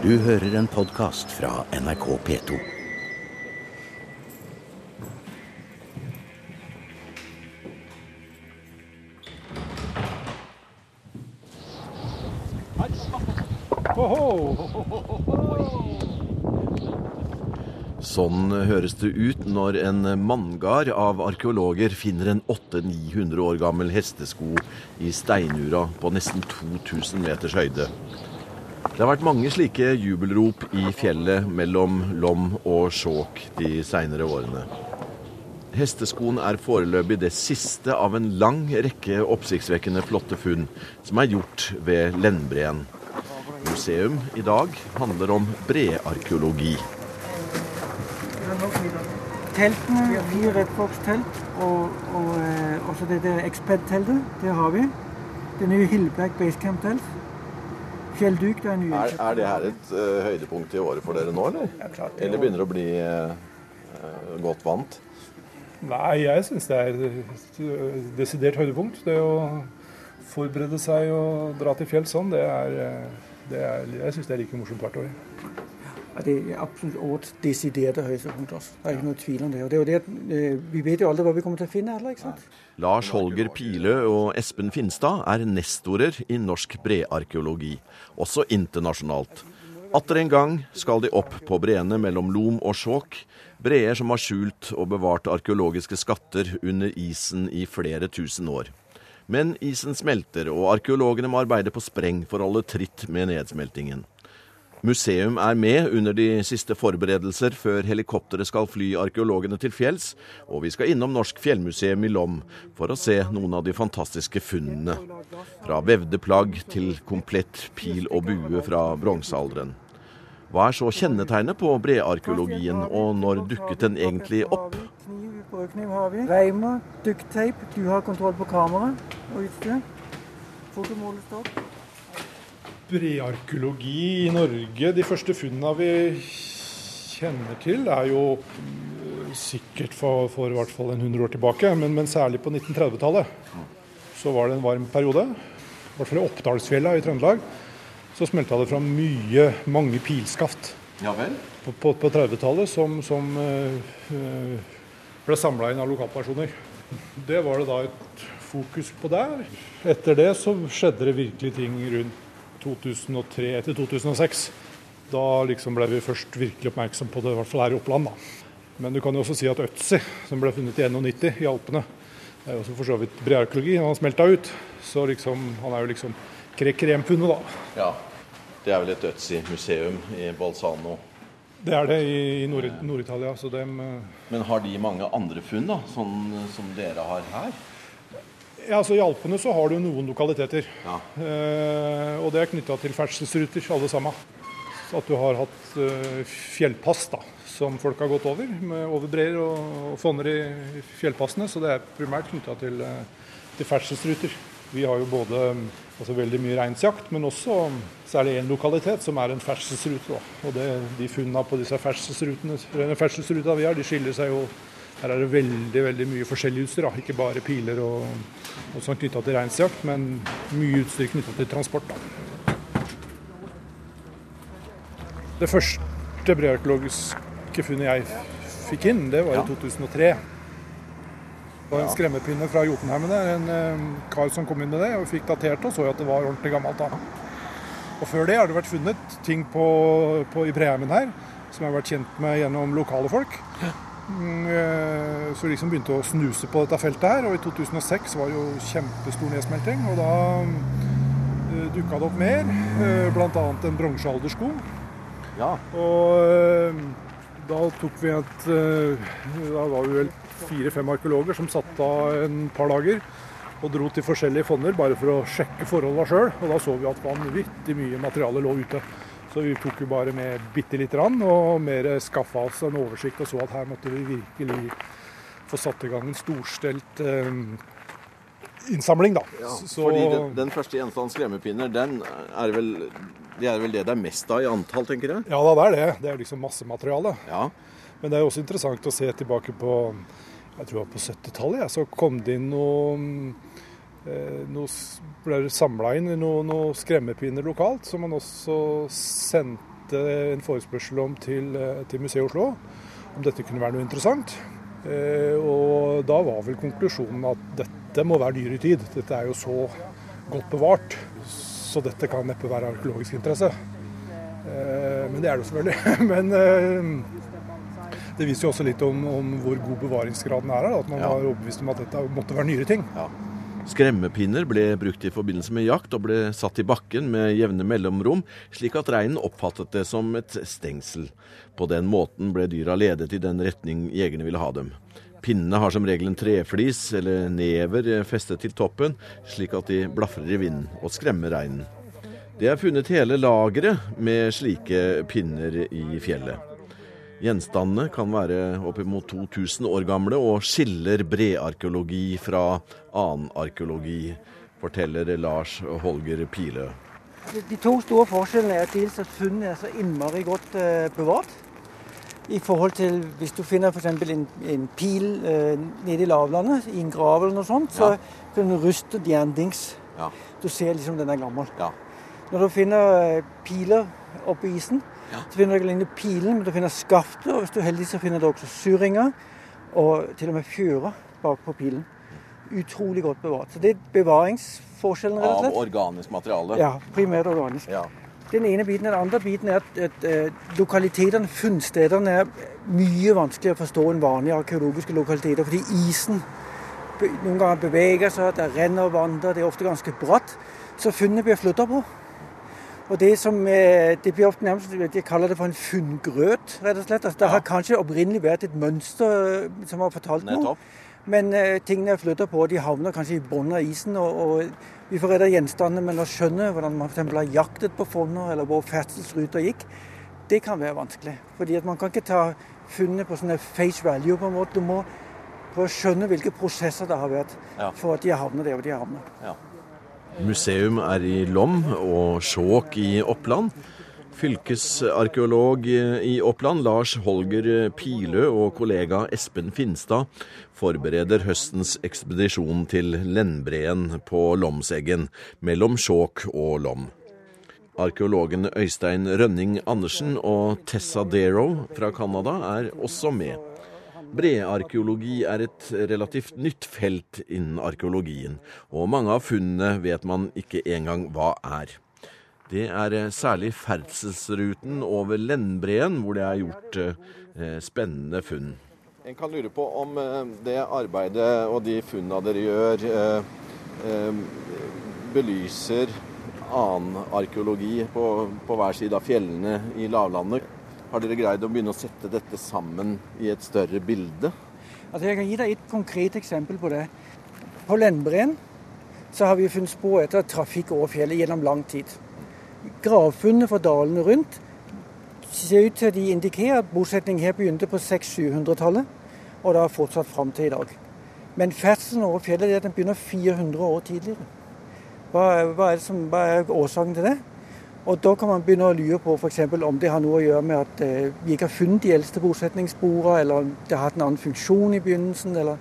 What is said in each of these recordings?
Du hører en podkast fra NRK P2. Sånn høres det ut når en manngard av arkeologer finner en 800-900 år gammel hestesko i steinura på nesten 2000 meters høyde. Det har vært mange slike jubelrop i fjellet mellom Lom og Skjåk de seinere årene. Hesteskoen er foreløpig det siste av en lang rekke oppsiktsvekkende flotte funn som er gjort ved Lennbreen. Museum i dag handler om brearkeologi. Teltene, vi rettfox-telt, og, og eh, også det der Exped-teltet, det har vi. Det nye Hillback Basecamp-telt. Fjellduk, det er nye. Er, er det her et uh, høydepunkt i året for dere nå, eller? Ja, klart. Eller begynner det å bli uh, godt vant? Nei, jeg syns det er et desidert høydepunkt. Det å forberede seg og dra til fjells sånn, det er, det er Jeg syns det er like morsomt hvert år. Og det er absolutt årets desiderte høydepunkt også. Det er ikke noe tvil om det. Og det er jo det, eh, vi vet jo aldri hva vi kommer til å finne heller, ikke sant. Lars Holger Pile og Espen Finstad er nestorer i norsk brearkeologi, også internasjonalt. Atter en gang skal de opp på breene mellom Lom og Skjåk, breer som har skjult og bevart arkeologiske skatter under isen i flere tusen år. Men isen smelter, og arkeologene må arbeide på spreng for å holde tritt med nedsmeltingen. Museum er med under de siste forberedelser før helikopteret skal fly arkeologene til fjells, og vi skal innom Norsk fjellmuseum i Lom for å se noen av de fantastiske funnene. Fra vevde plagg til komplett pil og bue fra bronsealderen. Hva er så kjennetegnet på brearkeologien, og når dukket den egentlig opp? Kniv, brødkniv har vi. Reimer, ducktape. Du har kontroll på kamera og utstyr. Fotomålestokk. Brearkeologi i Norge, de første funnene vi kjenner til, er jo øh, sikkert for, for i hvert fall en 100 år tilbake, men, men særlig på 1930-tallet så var det en varm periode. I hvert fall i Oppdalsfjella i Trøndelag så smelta det fram mye, mange pilskaft. Ja på, på, på 30-tallet som, som eh, eh, ble samla inn av lokalpersoner. Det var det da et fokus på der. Etter det så skjedde det virkelig ting rundt 2003 etter 2006. Da liksom ble vi først virkelig oppmerksom på det, i hvert fall her i Oppland. da. Men du kan jo også si at Øtzi, som ble funnet i 91 i Alpene, det er jo også for så vidt brearkeologi. Han har smelta ut. Så liksom, han er jo liksom kremfunnet, da. Ja. Det er vel et Øtzi-museum i Balsano. Det er det i i Nord- Nord-Italia. Nord dem... eh, Men har de mange andre funn, da, sånn som dere har her? Ja, altså I Alpene så har du noen lokaliteter. Ja. Eh, og det er knytta til ferdselsruter, alle sammen. At du har hatt eh, fjellpass da, som folk har gått over, med overbreer og, fonner i fjellpassene. Så det er primært knytta til, eh, til ferdselsruter. Vi har jo både altså veldig mye reinsjakt, men også særlig én lokalitet som er en ferdselsrute. Da. Og det, de funnene på disse ferdselsrutene, ferdselsrutene vi har, de skiller seg jo her er det veldig veldig mye forskjellig utstyr. Da. Ikke bare piler og, og sånn knytta til reinsjakt, men mye utstyr knytta til transport. Da. Det første brearkeologiske funnet jeg fikk inn, det var i 2003. Det var en skremmepinne fra Jotunheimen. En eh, kar som kom inn med det og fikk datert og så at det var ordentlig gammelt. da. Og Før det har det vært funnet ting på, på, i Breheimen her som jeg har vært kjent med gjennom lokale folk. Mm, eh, Så liksom begynte å snuse på dette feltet her. Og i 2006 var det jo kjempestor nedsmelting. Og da uh, dukka det opp mer, uh, bl.a. en bronsealdersko. Ja. Og eh, da tok vi et eh, Da var vi vel fire-fem arkeologer som satt av en par dager og dro til forskjellige fonner bare for å sjekke forholdene sjøl. Og da så vi at vanvittig mye materiale lå ute. Så vi tok jo bare med bitte lite grann og mer skaffa oss en oversikt og så at her måtte vi virkelig få satt i gang en storstelt eh, innsamling, da. Så- Fordi den, den første gjenstanden, skremmepinner, den er vel, det er vel det det er mest av i antall, tenker jeg? Ja da, det er det. Det er liksom massemateriale. Ja. Men det er også interessant å se tilbake på jeg tror det var på 70-tallet, ja, så kom det inn noen, nå ble det samla inn noen noe skremmepinner lokalt, som man også sendte en forespørsel om til, eh, til Museet Oslo. Om dette kunne være noe interessant. Eh, og da var vel konklusjonen at dette må være dyr i tid. Dette er jo så godt bevart, så dette kan neppe være arkeologisk interesse. Men det er det jo selvfølgelig. Men det viser jo også litt om, om hvor god bevaringsgraden er her. At man ja. var overbevist om at dette måtte være nyere ting. Ja. Skremmepinner ble brukt i forbindelse med jakt og ble satt i bakken med jevne mellomrom, slik at reinen oppfattet det som et stengsel. På den måten ble dyra ledet i den retning jegerne ville ha dem. Pinnene har som regel en treflis eller never festet til toppen, slik at de blafrer i vinden og skremmer reinen. Det er funnet hele lageret med slike pinner i fjellet. Gjenstandene kan være oppimot 2000 år gamle og skiller brearkeologi fra annen arkeologi, forteller Lars Holger Pile. De to store forskjellene er dels at funnene er så innmari godt eh, bevart. I forhold til hvis du finner f.eks. En, en pil eh, nede i lavlandet, i en grav eller noe sånt, så ja. kan du ruste jerndings. Ja. Du ser liksom den er gammel. Ja. Når du finner piler piler oppi isen, ja. Så finner du ikke lenger pilen, men du finner skaftet, og hvis du er heldig, så finner du også surringer. Og til og med fjøra bakpå pilen. Utrolig godt bevart. Så det er bevaringsforskjellen, rett og slett. Av organisk materiale? Ja, primært organisk. Ja. Den ene biten. Den andre biten er at, at uh, lokalitetene, funnstedene, er mye vanskeligere å forstå enn vanlige arkeologiske lokaliteter. Fordi isen noen ganger beveger seg, det renner vann der, det er ofte ganske bratt. Så funnene blir flytta på. Og det som De blir ofte nærmest, Jeg kaller det for en funngrøt, rett og slett. Altså, det ja. har kanskje opprinnelig vært et mønster eh, som har fortalt noe. Men uh, tingene flytter på, de havner kanskje i bunnen av isen. Og, og vi får redda gjenstandene, men å skjønne hvordan man f.eks. har jaktet på fonner, eller hvor ferdselsruta gikk, det kan være vanskelig. Fordi at man kan ikke ta funnet på sånne face value, på en måte. Du må prøve å skjønne hvilke prosesser det har vært for at de har havnet der hvor de har havnet. Ja. Museum er i Lom og Skjåk i Oppland. Fylkesarkeolog i Oppland, Lars Holger Pilø og kollega Espen Finstad forbereder høstens ekspedisjon til Lennbreen på Lomseggen, mellom Skjåk og Lom. Arkeologene Øystein Rønning Andersen og Tessa Darrow fra Canada er også med. Brearkeologi er et relativt nytt felt innen arkeologien, og mange av funnene vet man ikke engang hva er. Det er eh, særlig ferdselsruten over Lennbreen hvor det er gjort eh, spennende funn. En kan lure på om eh, det arbeidet og de funnene dere gjør, eh, eh, belyser annen arkeologi på, på hver side av fjellene i lavlandet. Har dere greid å begynne å sette dette sammen i et større bilde? Altså jeg kan gi deg et konkret eksempel på det. På Lendbreen så har vi funnet spor etter trafikk over fjellet gjennom lang tid. Gravfunnene fra dalene rundt ser ut til at de indikerer at bosetning her begynte på 600-700-tallet, og det har fortsatt fram til i dag. Men ferdselen over fjellet er at den begynner 400 år tidligere. Hva, hva, er, som, hva er årsaken til det? Og Da kan man begynne å lure på for eksempel, om det har noe å gjøre med at eh, vi ikke har funnet de eldste bosetningssporene, eller om det har hatt en annen funksjon i begynnelsen. Eller,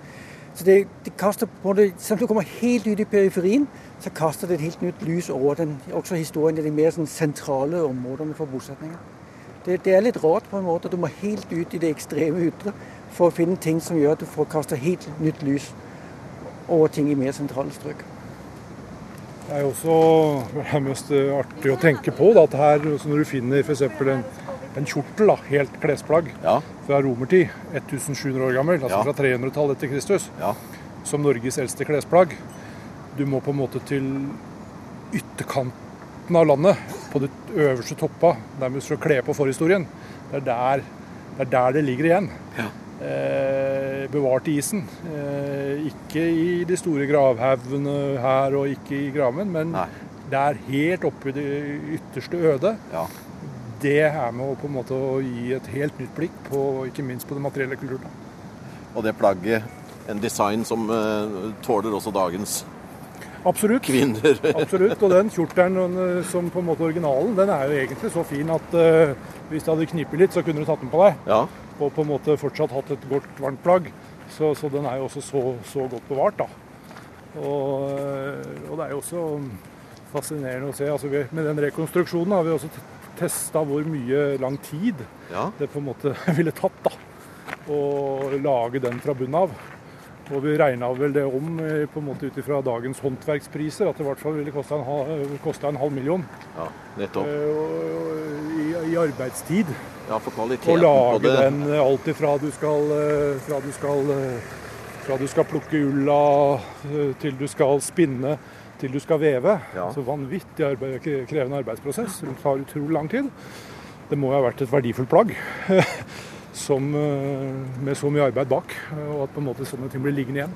så det, det kaster på det, Selv om du kommer helt ut i periferien, så kaster det et helt nytt lys over den, også historien i de mer sånn, sentrale områdene for bosetninger. Det, det, er litt rart på en måte du må helt ut i det ekstreme ytre for å finne ting som gjør at du får kaste helt nytt lys over ting i mer sentrale strøk. Det er jo også mest artig å tenke på da, at her, når du finner f.eks. En, en kjortel, da, helt klesplagg, ja. fra romertid, 1700 år gammel, altså ja. fra 300-tallet etter Kristus, ja. som Norges eldste klesplagg. Du må på en måte til ytterkanten av landet, på det øverste toppa, nærmest for å kle på forhistorien. Det er der det, er der det ligger igjen. Eh, bevart isen. Eh, ikke i de store gravhaugene her og ikke i graven, men Nei. det er helt oppe i det ytterste øde. Ja. Det er med å, på en måte, gi et helt nytt blikk på ikke minst på det materielle kulturen. Og det plagget, en design som uh, tåler også dagens Absolutt. kvinner. Absolutt. Og den kjortelen som på en måte originalen, den er jo egentlig så fin at uh, hvis det hadde knipet litt, så kunne du tatt den på deg. Ja og på en måte fortsatt hatt et godt, varmt plagg. Så, så den er jo også så, så, godt bevart, da. Og, og det er jo også fascinerende å se. Altså, vi, med den rekonstruksjonen har vi også testa hvor mye lang tid Ja. det på en måte ville tatt da, å lage den fra bunnen av. Og vi regna vel det om eh, på en måte ut ifra dagens håndverkspriser, at det i hvert fall ville kosta en, en halv million ja. Nettopp. Uh, i, i arbeidstid. Ja, for Å kvaliteten lage på det den eh, alt ifra du skal, eh, fra du skal, eh, fra du skal plukke ulla, til du skal spinne, til du skal veve. Ja. Så vanvittig arbeid, krevende arbeidsprosess. Det tar utrolig lang tid. Det må jo ha vært et verdifullt plagg. Som, med så mye arbeid bak, og at på en måte sånne ting blir liggende igjen.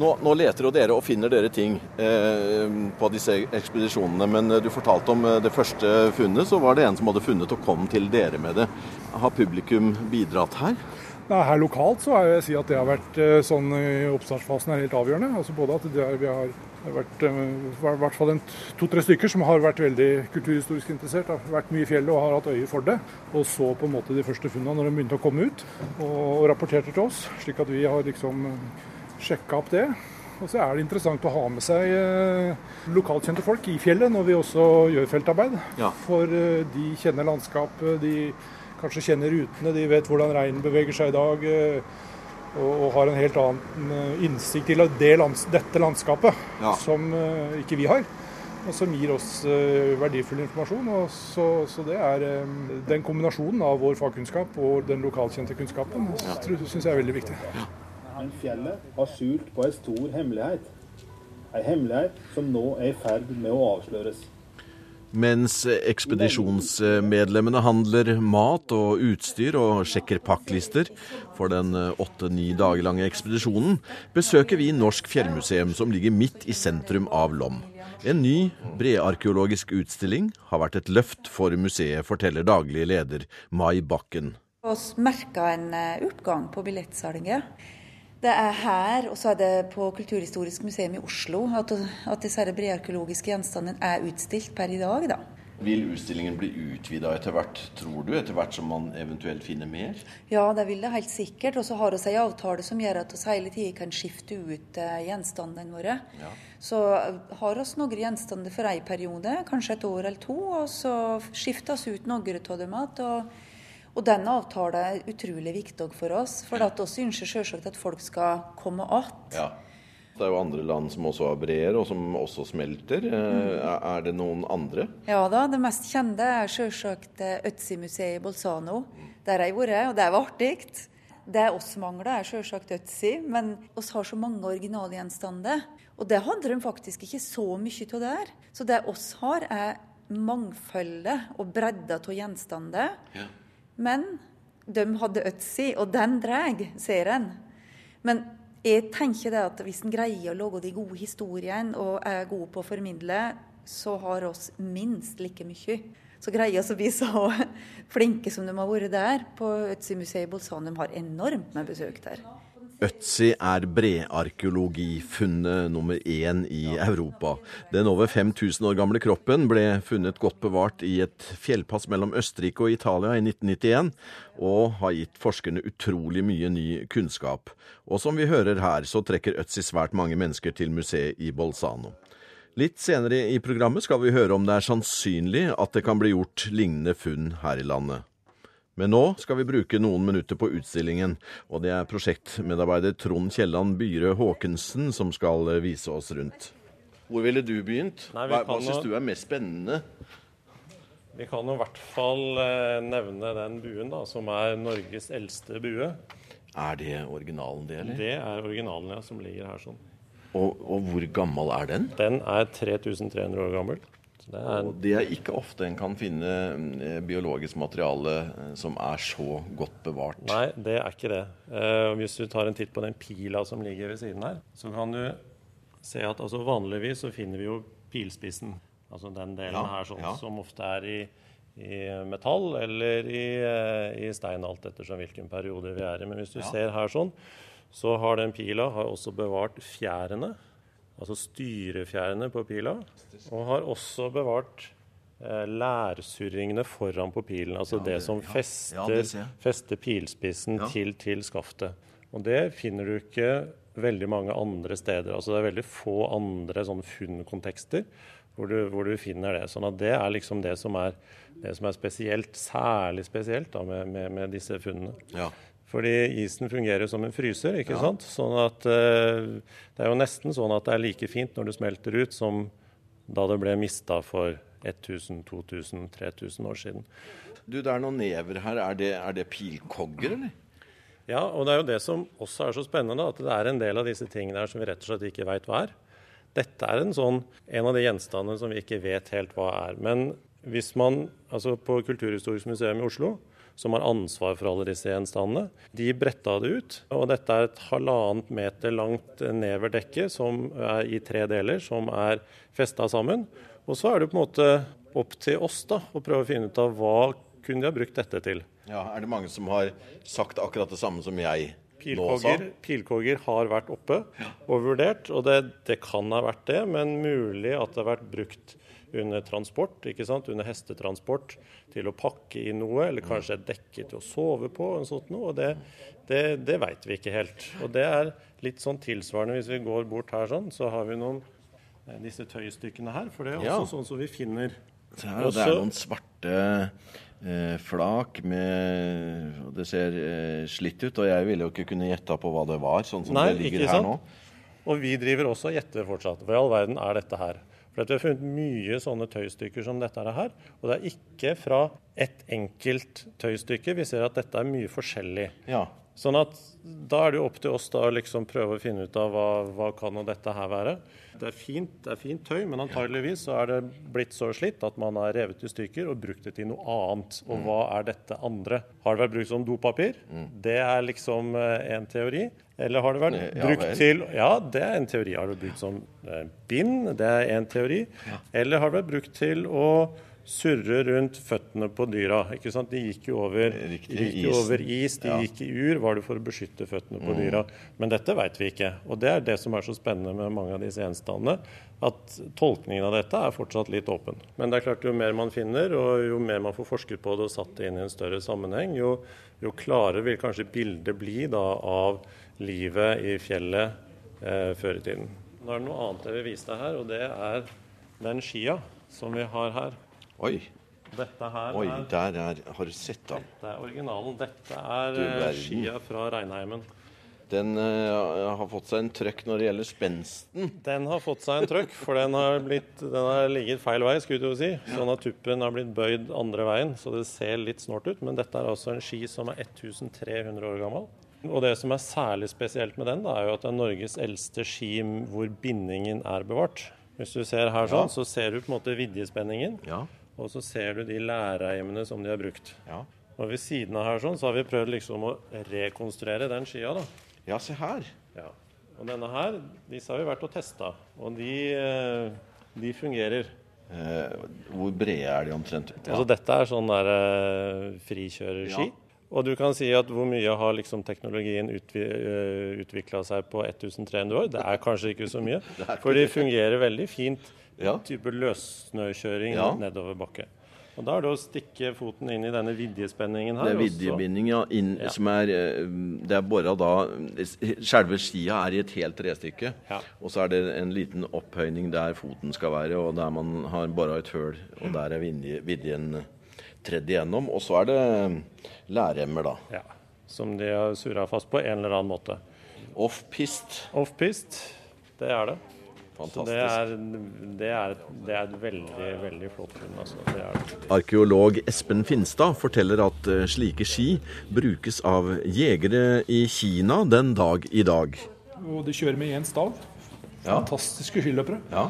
Nå, nå leter jo dere og finner dere ting eh, på disse ekspedisjonene, men eh, du fortalte om eh, det første funnet, så var det en som hadde funnet og kom til dere med det. Har publikum bidratt her? Nei, her lokalt så vil jeg si at det har vært eh, sånn i oppstartsfasen er helt avgjørende. Altså både at er, vi har vært i hvert fall to-tre stykker som har vært veldig kulturhistorisk interessert, har vært mye i fjellet og har hatt øye for det. Og så på en måte de første funnene når de begynte å komme ut, og, og rapporterte til oss. Slik at vi har liksom sjekka opp det. Og så er det interessant å ha med seg eh, lokalkjente folk i fjellet når vi også gjør feltarbeid. Ja. For eh, de kjenner landskapet, de kanskje kjenner rutene, de vet hvordan reinen beveger seg i dag. eh, og, har en helt annen innsikt til det lands, dette landskapet Ja. som ikke vi har. Og som gir oss verdifull informasjon. Og så, så det er den kombinasjonen av vår fagkunnskap og den lokalkjente kunnskapen ja. syns jeg er veldig viktig. Men fjellet har skjult på en stor hemmelighet. En hemmelighet som nå er i ferd med å avsløres. Mens ekspedisjonsmedlemmene handler mat og utstyr og sjekker pakklister for den åtte-ni dager lange ekspedisjonen, besøker vi Norsk fjellmuseum som ligger midt i sentrum av Lom. En ny brearkeologisk utstilling har vært et løft for museet, forteller daglig leder Mai Bakken. Vi merka en utgang oppgang på billettsalget. Det er her, og så er det på Kulturhistorisk museum i Oslo, at, at disse brearkeologiske gjenstandene er utstilt per i dag. da. Vil utstillingen bli utvida etter hvert, tror du? Etter hvert som man eventuelt finner mer? Ja, det vil det helt sikkert. Og så har vi en avtale som gjør at vi hele tida kan skifte ut eh, gjenstandene våre. Så eh, har vi noen gjenstander for en periode, kanskje et år eller to, og så skiftes ut noen av dem igjen. Og, den avtalen er utrolig viktig for oss. For at vi ønsker selvsagt at folk skal komme att. Ja. Det er jo andre land som også har breer, og som også smelter. Eh, Er er det noen andre? Ja da, det mest kjente er selvsagt eh, Øtzi-museet i Bolzano. Der har jeg vært, og det var artig. Det oss mangler, er selvsagt Øtzi, men oss har så mange originalgjenstander. Og det handler om faktisk ikke så mye av der. Så det oss har, er mangfoldet og bredda av gjenstander. Men de hadde Øtzi, og den drar ser en. Men jeg tenker det at hvis en greier å lage de gode historiene og er god på å formidle, så har oss minst like mye. Så greier vi å bli så flinke som de har vært der. På Øtzi-museet i Bolzano de har enormt med besøk der. Øtzi er brearkeologifunnet nummer én i Europa. Den over 5000 år gamle kroppen ble funnet godt bevart i et fjellpass mellom Østerrike og Italia i 1991, og har gitt forskerne utrolig mye ny kunnskap. Og som vi hører her, så trekker Øtzi svært mange mennesker til museet i Bolzano. Litt senere i programmet skal vi høre om det er sannsynlig at det kan bli gjort lignende funn her i landet. Men nå skal vi bruke noen minutter på utstillingen, og det er prosjektmedarbeider Trond Kielland Byre Haakensen som skal vise oss rundt. Hvor ville du begynt? Nei, vi hva hva syns du er mest spennende? Vi kan jo i hvert fall eh, nevne den buen, da, som er Norges eldste bue. Er det originalen, det, eller? Det er originalen ja, som ligger her sånn. Og, og hvor gammel er den? Den er 3300 år gammel. Det er, Og det er ikke ofte en kan finne eh, biologisk materiale eh, som er så godt bevart. nei, det er ikke det. Eh, hvis du tar en titt på den pila som ligger ved siden her, så kan du se at altså, vanligvis så finner vi jo pilspissen. Altså den delen Ja, her sånn, ja. som ofte er i, i metall eller i, i stein, alt ettersom hvilken periode vi er i. Men hvis du ser her sånn, så har den pila har også bevart fjærene, altså styrefjærene på pila, og har også bevart eh, lærsurringene foran på pilen, altså det, som ja, fester, det fester pilspissen Ja. til, til skaftet. Og det finner du ikke veldig mange andre steder. Altså Det er veldig få andre sånn funnkontekster hvor hvor du finner det. Sånn at det er liksom det som er, det som er spesielt, særlig spesielt da, med, med, med disse funnene. Ja. Fordi isen fungerer som en fryser. ikke sant? Sånn at uh, Det er jo nesten sånn at det er like fint når det smelter ut, som da det ble mista for 1000, 2000, 3000 år siden. Du, det er noen never her. Er det, er det pilkogger, eller? Ja, og det er jo det som også er så spennende, at det er en del av disse tingene her som vi rett og slett ikke veit hva er. Dette er en, sånn, en av de gjenstandene som vi ikke vet helt hva er. Men hvis man, altså på Kulturhistorisk museum i Oslo, som har ansvar for alle disse gjenstandene, de bretta det ut. Og dette er et halvannet meter langt neverdekke som er i tre deler, som er festa sammen. Og så er det på en måte opp til oss da, å prøve å finne ut av hva kunne de ha brukt dette til. Ja, Er det mange som har sagt akkurat det samme som jeg nå sa? Pilkoger pilkogger har vært oppe og vurdert, og det, det kan ha vært det, men mulig at det har vært brukt under transport, ikke sant? under hestetransport, til å pakke i noe, eller kanskje et dekke til å sove på. og sånt noe, og Det, det, det veit vi ikke helt. Og Det er litt sånn tilsvarende hvis vi går bort her sånn, så har vi noen eh, disse tøystykkene her. For det er også Ja. sånn som vi finner Se her, og det er noen svarte eh, flak med Det ser eh, slitt ut, og jeg ville jo ikke kunne gjetta på hva det var, sånn som Nei, det ligger her sant? nå. Og vi driver også og gjetter fortsatt. Hva i all verden er dette her? For Vi har funnet mye sånne tøystykker som dette er her. Og det er ikke fra ett enkelt tøystykke. Vi ser at dette er mye forskjellig. Ja. Sånn at da er det jo opp til oss da å liksom prøve å finne ut av hva, hva kan dette her være. Det er fint, det er fint tøy, men antageligvis så er det blitt så slitt at man har revet i stykker og brukt det til noe annet. Mm. Og hva er dette andre? Har det vært brukt som dopapir? Det er liksom en teori. Eller har det vært brukt ja, til Ja, det er en teori. Har det vært brukt som eh, bind? Det er en teori. Eller har det vært brukt til å surre rundt føttene på dyra. ikke sant? De gikk jo over, gikk jo over is, de Ja. gikk i ur. Var det for å beskytte føttene Mm. på dyra? Men dette vet vi ikke. Og det er det som er så spennende med mange av disse gjenstandene. At tolkningen av dette er fortsatt litt åpen. Men det er klart jo mer man finner, og jo mer man får forsket på det og satt det inn i en større sammenheng, jo, jo klarere vil kanskje bildet bli da av livet i fjellet eh, før i tiden. Nå er det noe annet jeg vil vise deg her, og det er den skia som vi har her. Oi, Dette her oi, er der er Har du sett den? dette er originalen. Dette er eh, skia fra Reinheimen. Den uh, har fått seg en trøkk når det gjelder spensten. Den har fått seg en trøkk, for den har, blitt, den har ligget feil vei, skulle du si. Sånn at tuppen har blitt bøyd andre veien, så det ser litt snålt ut. Men dette er altså en ski som er 1300 år gammel. Og det som er særlig spesielt med den, da, er jo at det er Norges eldste ski hvor bindingen er bevart. Hvis du ser her sånn, så ser du på en måte vidjespenningen, Ja. Og så ser du de læreimene som de har brukt. Ja. Og ved siden av her sånn, så har vi prøvd liksom å rekonstruere den skia, da. ja, se her. Ja. Og denne her, disse har vi vært og testa, og de, eh, de fungerer. Eh, hvor brede er de omtrent? Ja. Altså dette er sånn der eh, frikjørerski. Ja. Og du kan si at hvor mye har liksom teknologien utvi utvikla seg på 1300 år? Det er kanskje ikke så mye. For de fungerer veldig fint. Ja. Type løssnøkjøring Ja. nedover bakke. Og da er det å stikke foten inn i denne vidjespenningen her. Det er vidjebinding, ja. Inn, Ja. Som er eh, Det er bora da Selve skia er i et helt trestykke. Ja. Og så er det en liten opphøyning der foten skal være, og der man har bora et høl. Og der er vidje- vidjen tredd igjennom. Og så er det læremmer, da. Ja, som de har surra fast på en eller annen måte. Off-pist. Offpist, det er det. Fantastisk. det er, det, er, det er et veldig, veldig flott funn. Altså. Det er det. Arkeolog Espen Finstad forteller at eh, slike ski brukes av jegere i Kina den dag i dag. Og de kjører med én stav. Fantastiske skiløpere. Ja.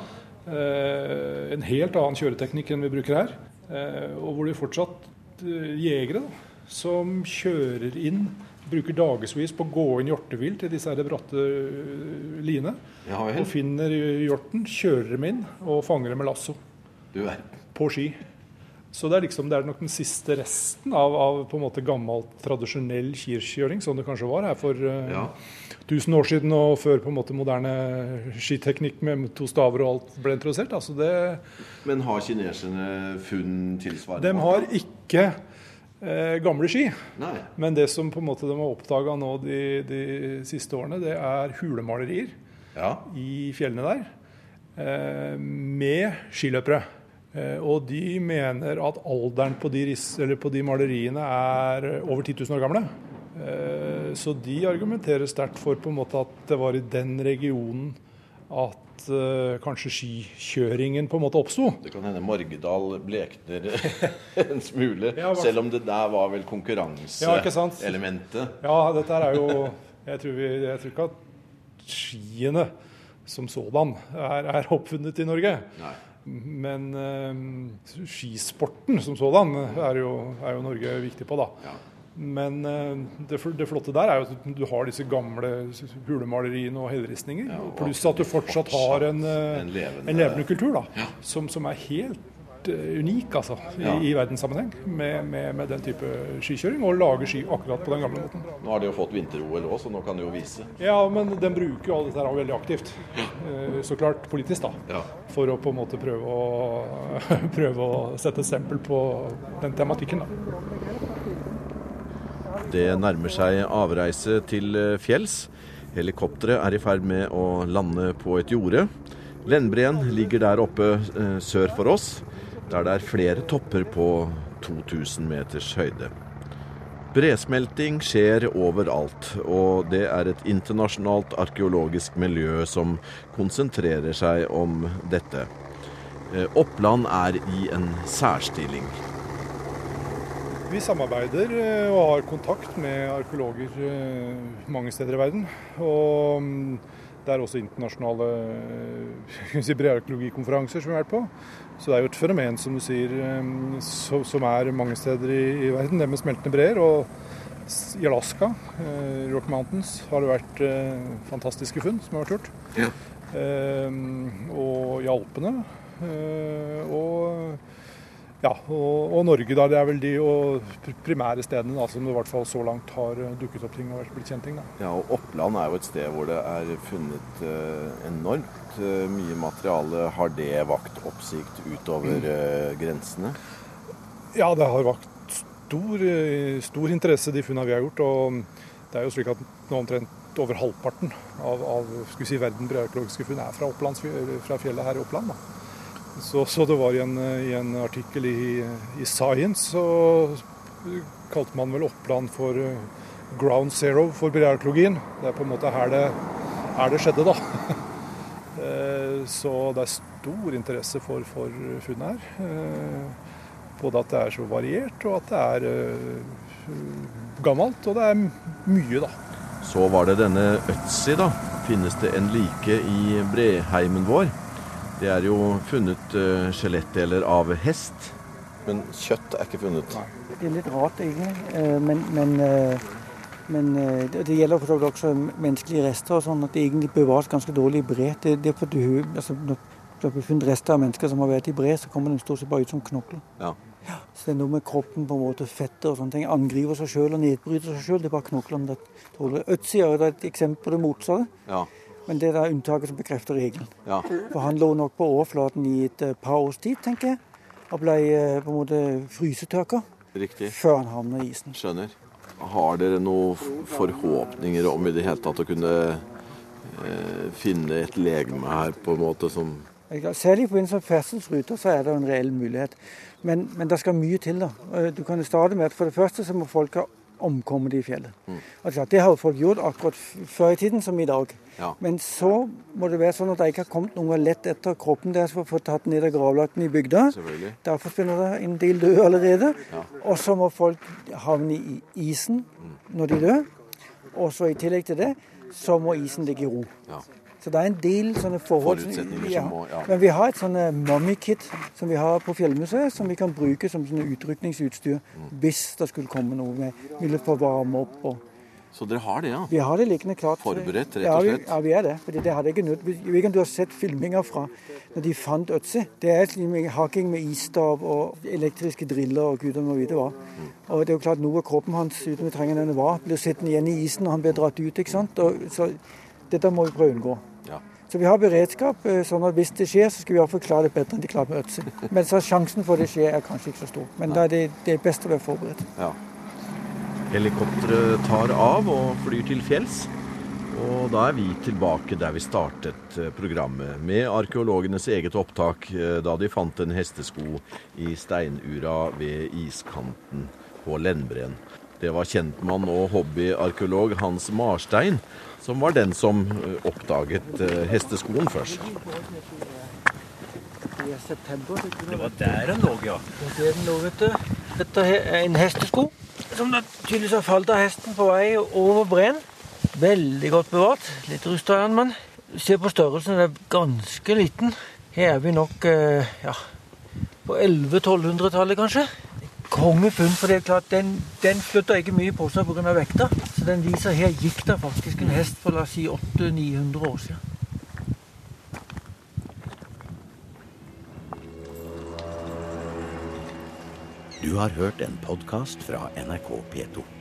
Eh, en helt annen kjøreteknikk enn vi bruker her. Eh, og hvor det fortsatt eh, jegere da, som kjører inn, bruker dagevis på å gå inn hjortevill til disse her bratte eh, liene. Ja. Og finner hjorten, kjører dem inn og fanger dem med lasso Du er på ski. Så det er, liksom, det er nok den siste resten av, av på en måte gammel, tradisjonell kirkjøring, som det kanskje var her for uh, Ja. 1000 år siden, og før på en måte moderne skiteknikk med to staver og alt ble introdusert. Altså det, Men har kineserne funn tilsvarende? de har ikke gamle ski. Nei. Men det som på en måte de har oppdaga nå de, de siste årene, det er hulemalerier Ja. i fjellene der eh, med skiløpere. Eh, og de mener at alderen på de, på de maleriene er over 10 000 år gamle. Eh, så de argumenterer sterkt for på en måte at det var i den regionen at uh, kanskje skikjøringen på en måte oppsto. Det kan hende Morgedal blekner en smule, Ja, selv om det der var vel Ja, konkurranseelementet. Ja, dette er jo Jeg tror, vi, jeg tror ikke at skiene som sådan er, er oppfunnet i Norge. Nei. Men uh, skisporten som sådan er jo, er jo Norge viktig på, da. Ja. Men eh, det, flotte der er jo at du har disse gamle hulemaleriene og helleristninger. Ja, pluss at du fortsatt har en, eh, en levende- en levende kultur da, som, som er helt eh, unik altså, i, Ja. i verdenssammenheng med, med, med den type skikjøring. Og lage ski akkurat på den gamle måten. Nå har de jo fått vinter-OL òg, så nå kan de jo vise. Ja, men den bruker jo alt dette her veldig aktivt. Så klart politisk, da. Ja. For å på en måte prøve å, prøve å sette et stempel på den tematikken. da. Det nærmer seg avreise til eh, fjells. Helikopteret er i ferd med å lande på et jorde. Lendbreen ligger der oppe eh, sør for oss, der det er flere topper på 2000 meters høyde. Bresmelting skjer overalt, og det er et internasjonalt arkeologisk miljø som konsentrerer seg om dette. Eh, Oppland er i en særstilling. Vi samarbeider eh, og har kontakt med arkeologer eh, mange steder i verden. Og mm, det er også internasjonale eh, si, brearkeologikonferanser som vi har vært på. Så det er jo et fenomen som du sier, som er mange steder i, i verden, det med smeltende breer. Og i Alaska, Rock Mountains, har det vært fantastiske funn som har vært gjort. Ja. Og i Alpene. og ja, og, og Norge, da. Det er vel de primære stedene da, som det i hvert fall så langt har eh, dukket opp ting og blitt kjent ting. da. Ja, og Oppland er jo et sted hvor det er funnet eh, enormt eh, mye materiale. Har det vakt oppsikt utover eh, grensene? Ja, det har vakt stor, eh, stor interesse, de funnene vi har gjort. Og det er jo slik at nå omtrent over halvparten av, av skal vi si, verden brearkeologiske funn er fra, Oppland, fra fjellet her i Oppland. da. Så, så det var i en, i en artikkel i, i Science, så kalte man vel Oppland for eh, ground zero for brearkeologien. Det er på en måte her det, her det skjedde, da. Eh, Så det er stor interesse for, for funnet her. Eh, Både at det er så variert, og at det er eh, gammelt. Og det er mye, da. Så var det denne Øtzi, da. Finnes det en like i breheimen vår? Det er jo funnet uh, skjelettdeler av hest, men kjøtt er ikke funnet. Det er litt rart, egentlig. Uh, Men, men, uh, men det det gjelder for så vidt også menneskelige rester og sånn, at det egentlig bevares ganske dårlig i bre. Det, det er altså, når det blir funnet rester av mennesker som har vært i bre, så kommer de stort sett bare ut som knokler. Ja. Så det er noe med kroppen, på en måte, fetter og sånne ting. Angriver seg sjøl og nedbryter seg sjøl. Det er bare knoklene. Øtzi er et eksempel på det motsatte. Ja. Men det er da unntaket som bekrefter regelen. ja. For han lå nok på overflaten i et eh, par års tid, tenker jeg. Og ble eh, på en måte frysetørka Riktig. før han havnet i isen. Skjønner. Har dere noen forhåpninger om i det hele tatt å kunne eh, finne et legeme her, på en måte som Særlig i forbindelse med ferdselsruter så er det en reell mulighet. Men, men det skal mye til. da. Eh, Du kan starte med at For det første så må folk ha omkommet i fjellet. Altså, det har jo folk gjort akkurat før i tiden som i dag. Ja. Men så må det være sånn at det ikke har kommet noen lett etter kroppen deres for å få tatt ned og gravlagt den i bygda. Derfor finner det en del døde allerede. Ja. Og så må folk havne i isen når de dør. Og så i tillegg til det, så må isen ligge i ro. Ja. Så det er en del sånne forhold. Forutsetninger som må- ja. Men vi har et sånne mummy kit som vi har på Fjellmuseet, som vi kan bruke som sånne utrykningsutstyr Mm. hvis det skulle komme noe vi ville få varme opp. Og Så dere har det, ja? vi har det liggende klart. Forberedt, rett og slett? Ja, vi er det. Fordi det hadde jeg ikke nødt Hvilken vi du har sett filminger fra når de fant Øtzi. Det er hakking med isstav og elektriske driller og gudene må vite hva. Mm. Og det er jo klart noe av kroppen hans, uten vi trenger den var, blir sittende igjen i isen når han blir dratt ut. ikke sant? Og, så dette må vi prøve å unngå. Så vi har beredskap, eh, sånn at hvis det skjer, så skal vi iallfall klare det bedre enn de klarer med Ødsel. Men så sjansen for det skjer er kanskje ikke så stor. Men da er det, det er best å være forberedt. Ja. Helikopteret tar av og flyr til fjells. Og da er vi tilbake der vi startet eh, programmet, med arkeologenes eget opptak eh, da de fant en hestesko i steinura ved iskanten på Lennbreen. Det var kjentmann og hobbyarkeolog Hans Marstein som var den som eh, oppdaget hesteskoen først. Det var der den lå, ja. Det er den lå, vet du. Dette er en hestesko som tydeligvis har falt av hesten på vei over breen. Veldig godt bevart. Litt rusta igjen, men se på størrelsen. Den er ganske liten. Her er vi nok ja, på 1100-1200-tallet, kanskje. Kongefunn, for det er klart, den, den flytter ikke mye på seg pga. vekta. Så den viser her gikk det faktisk en hest for la oss si 800-900 år siden. Du har hørt en podkast fra NRK P2.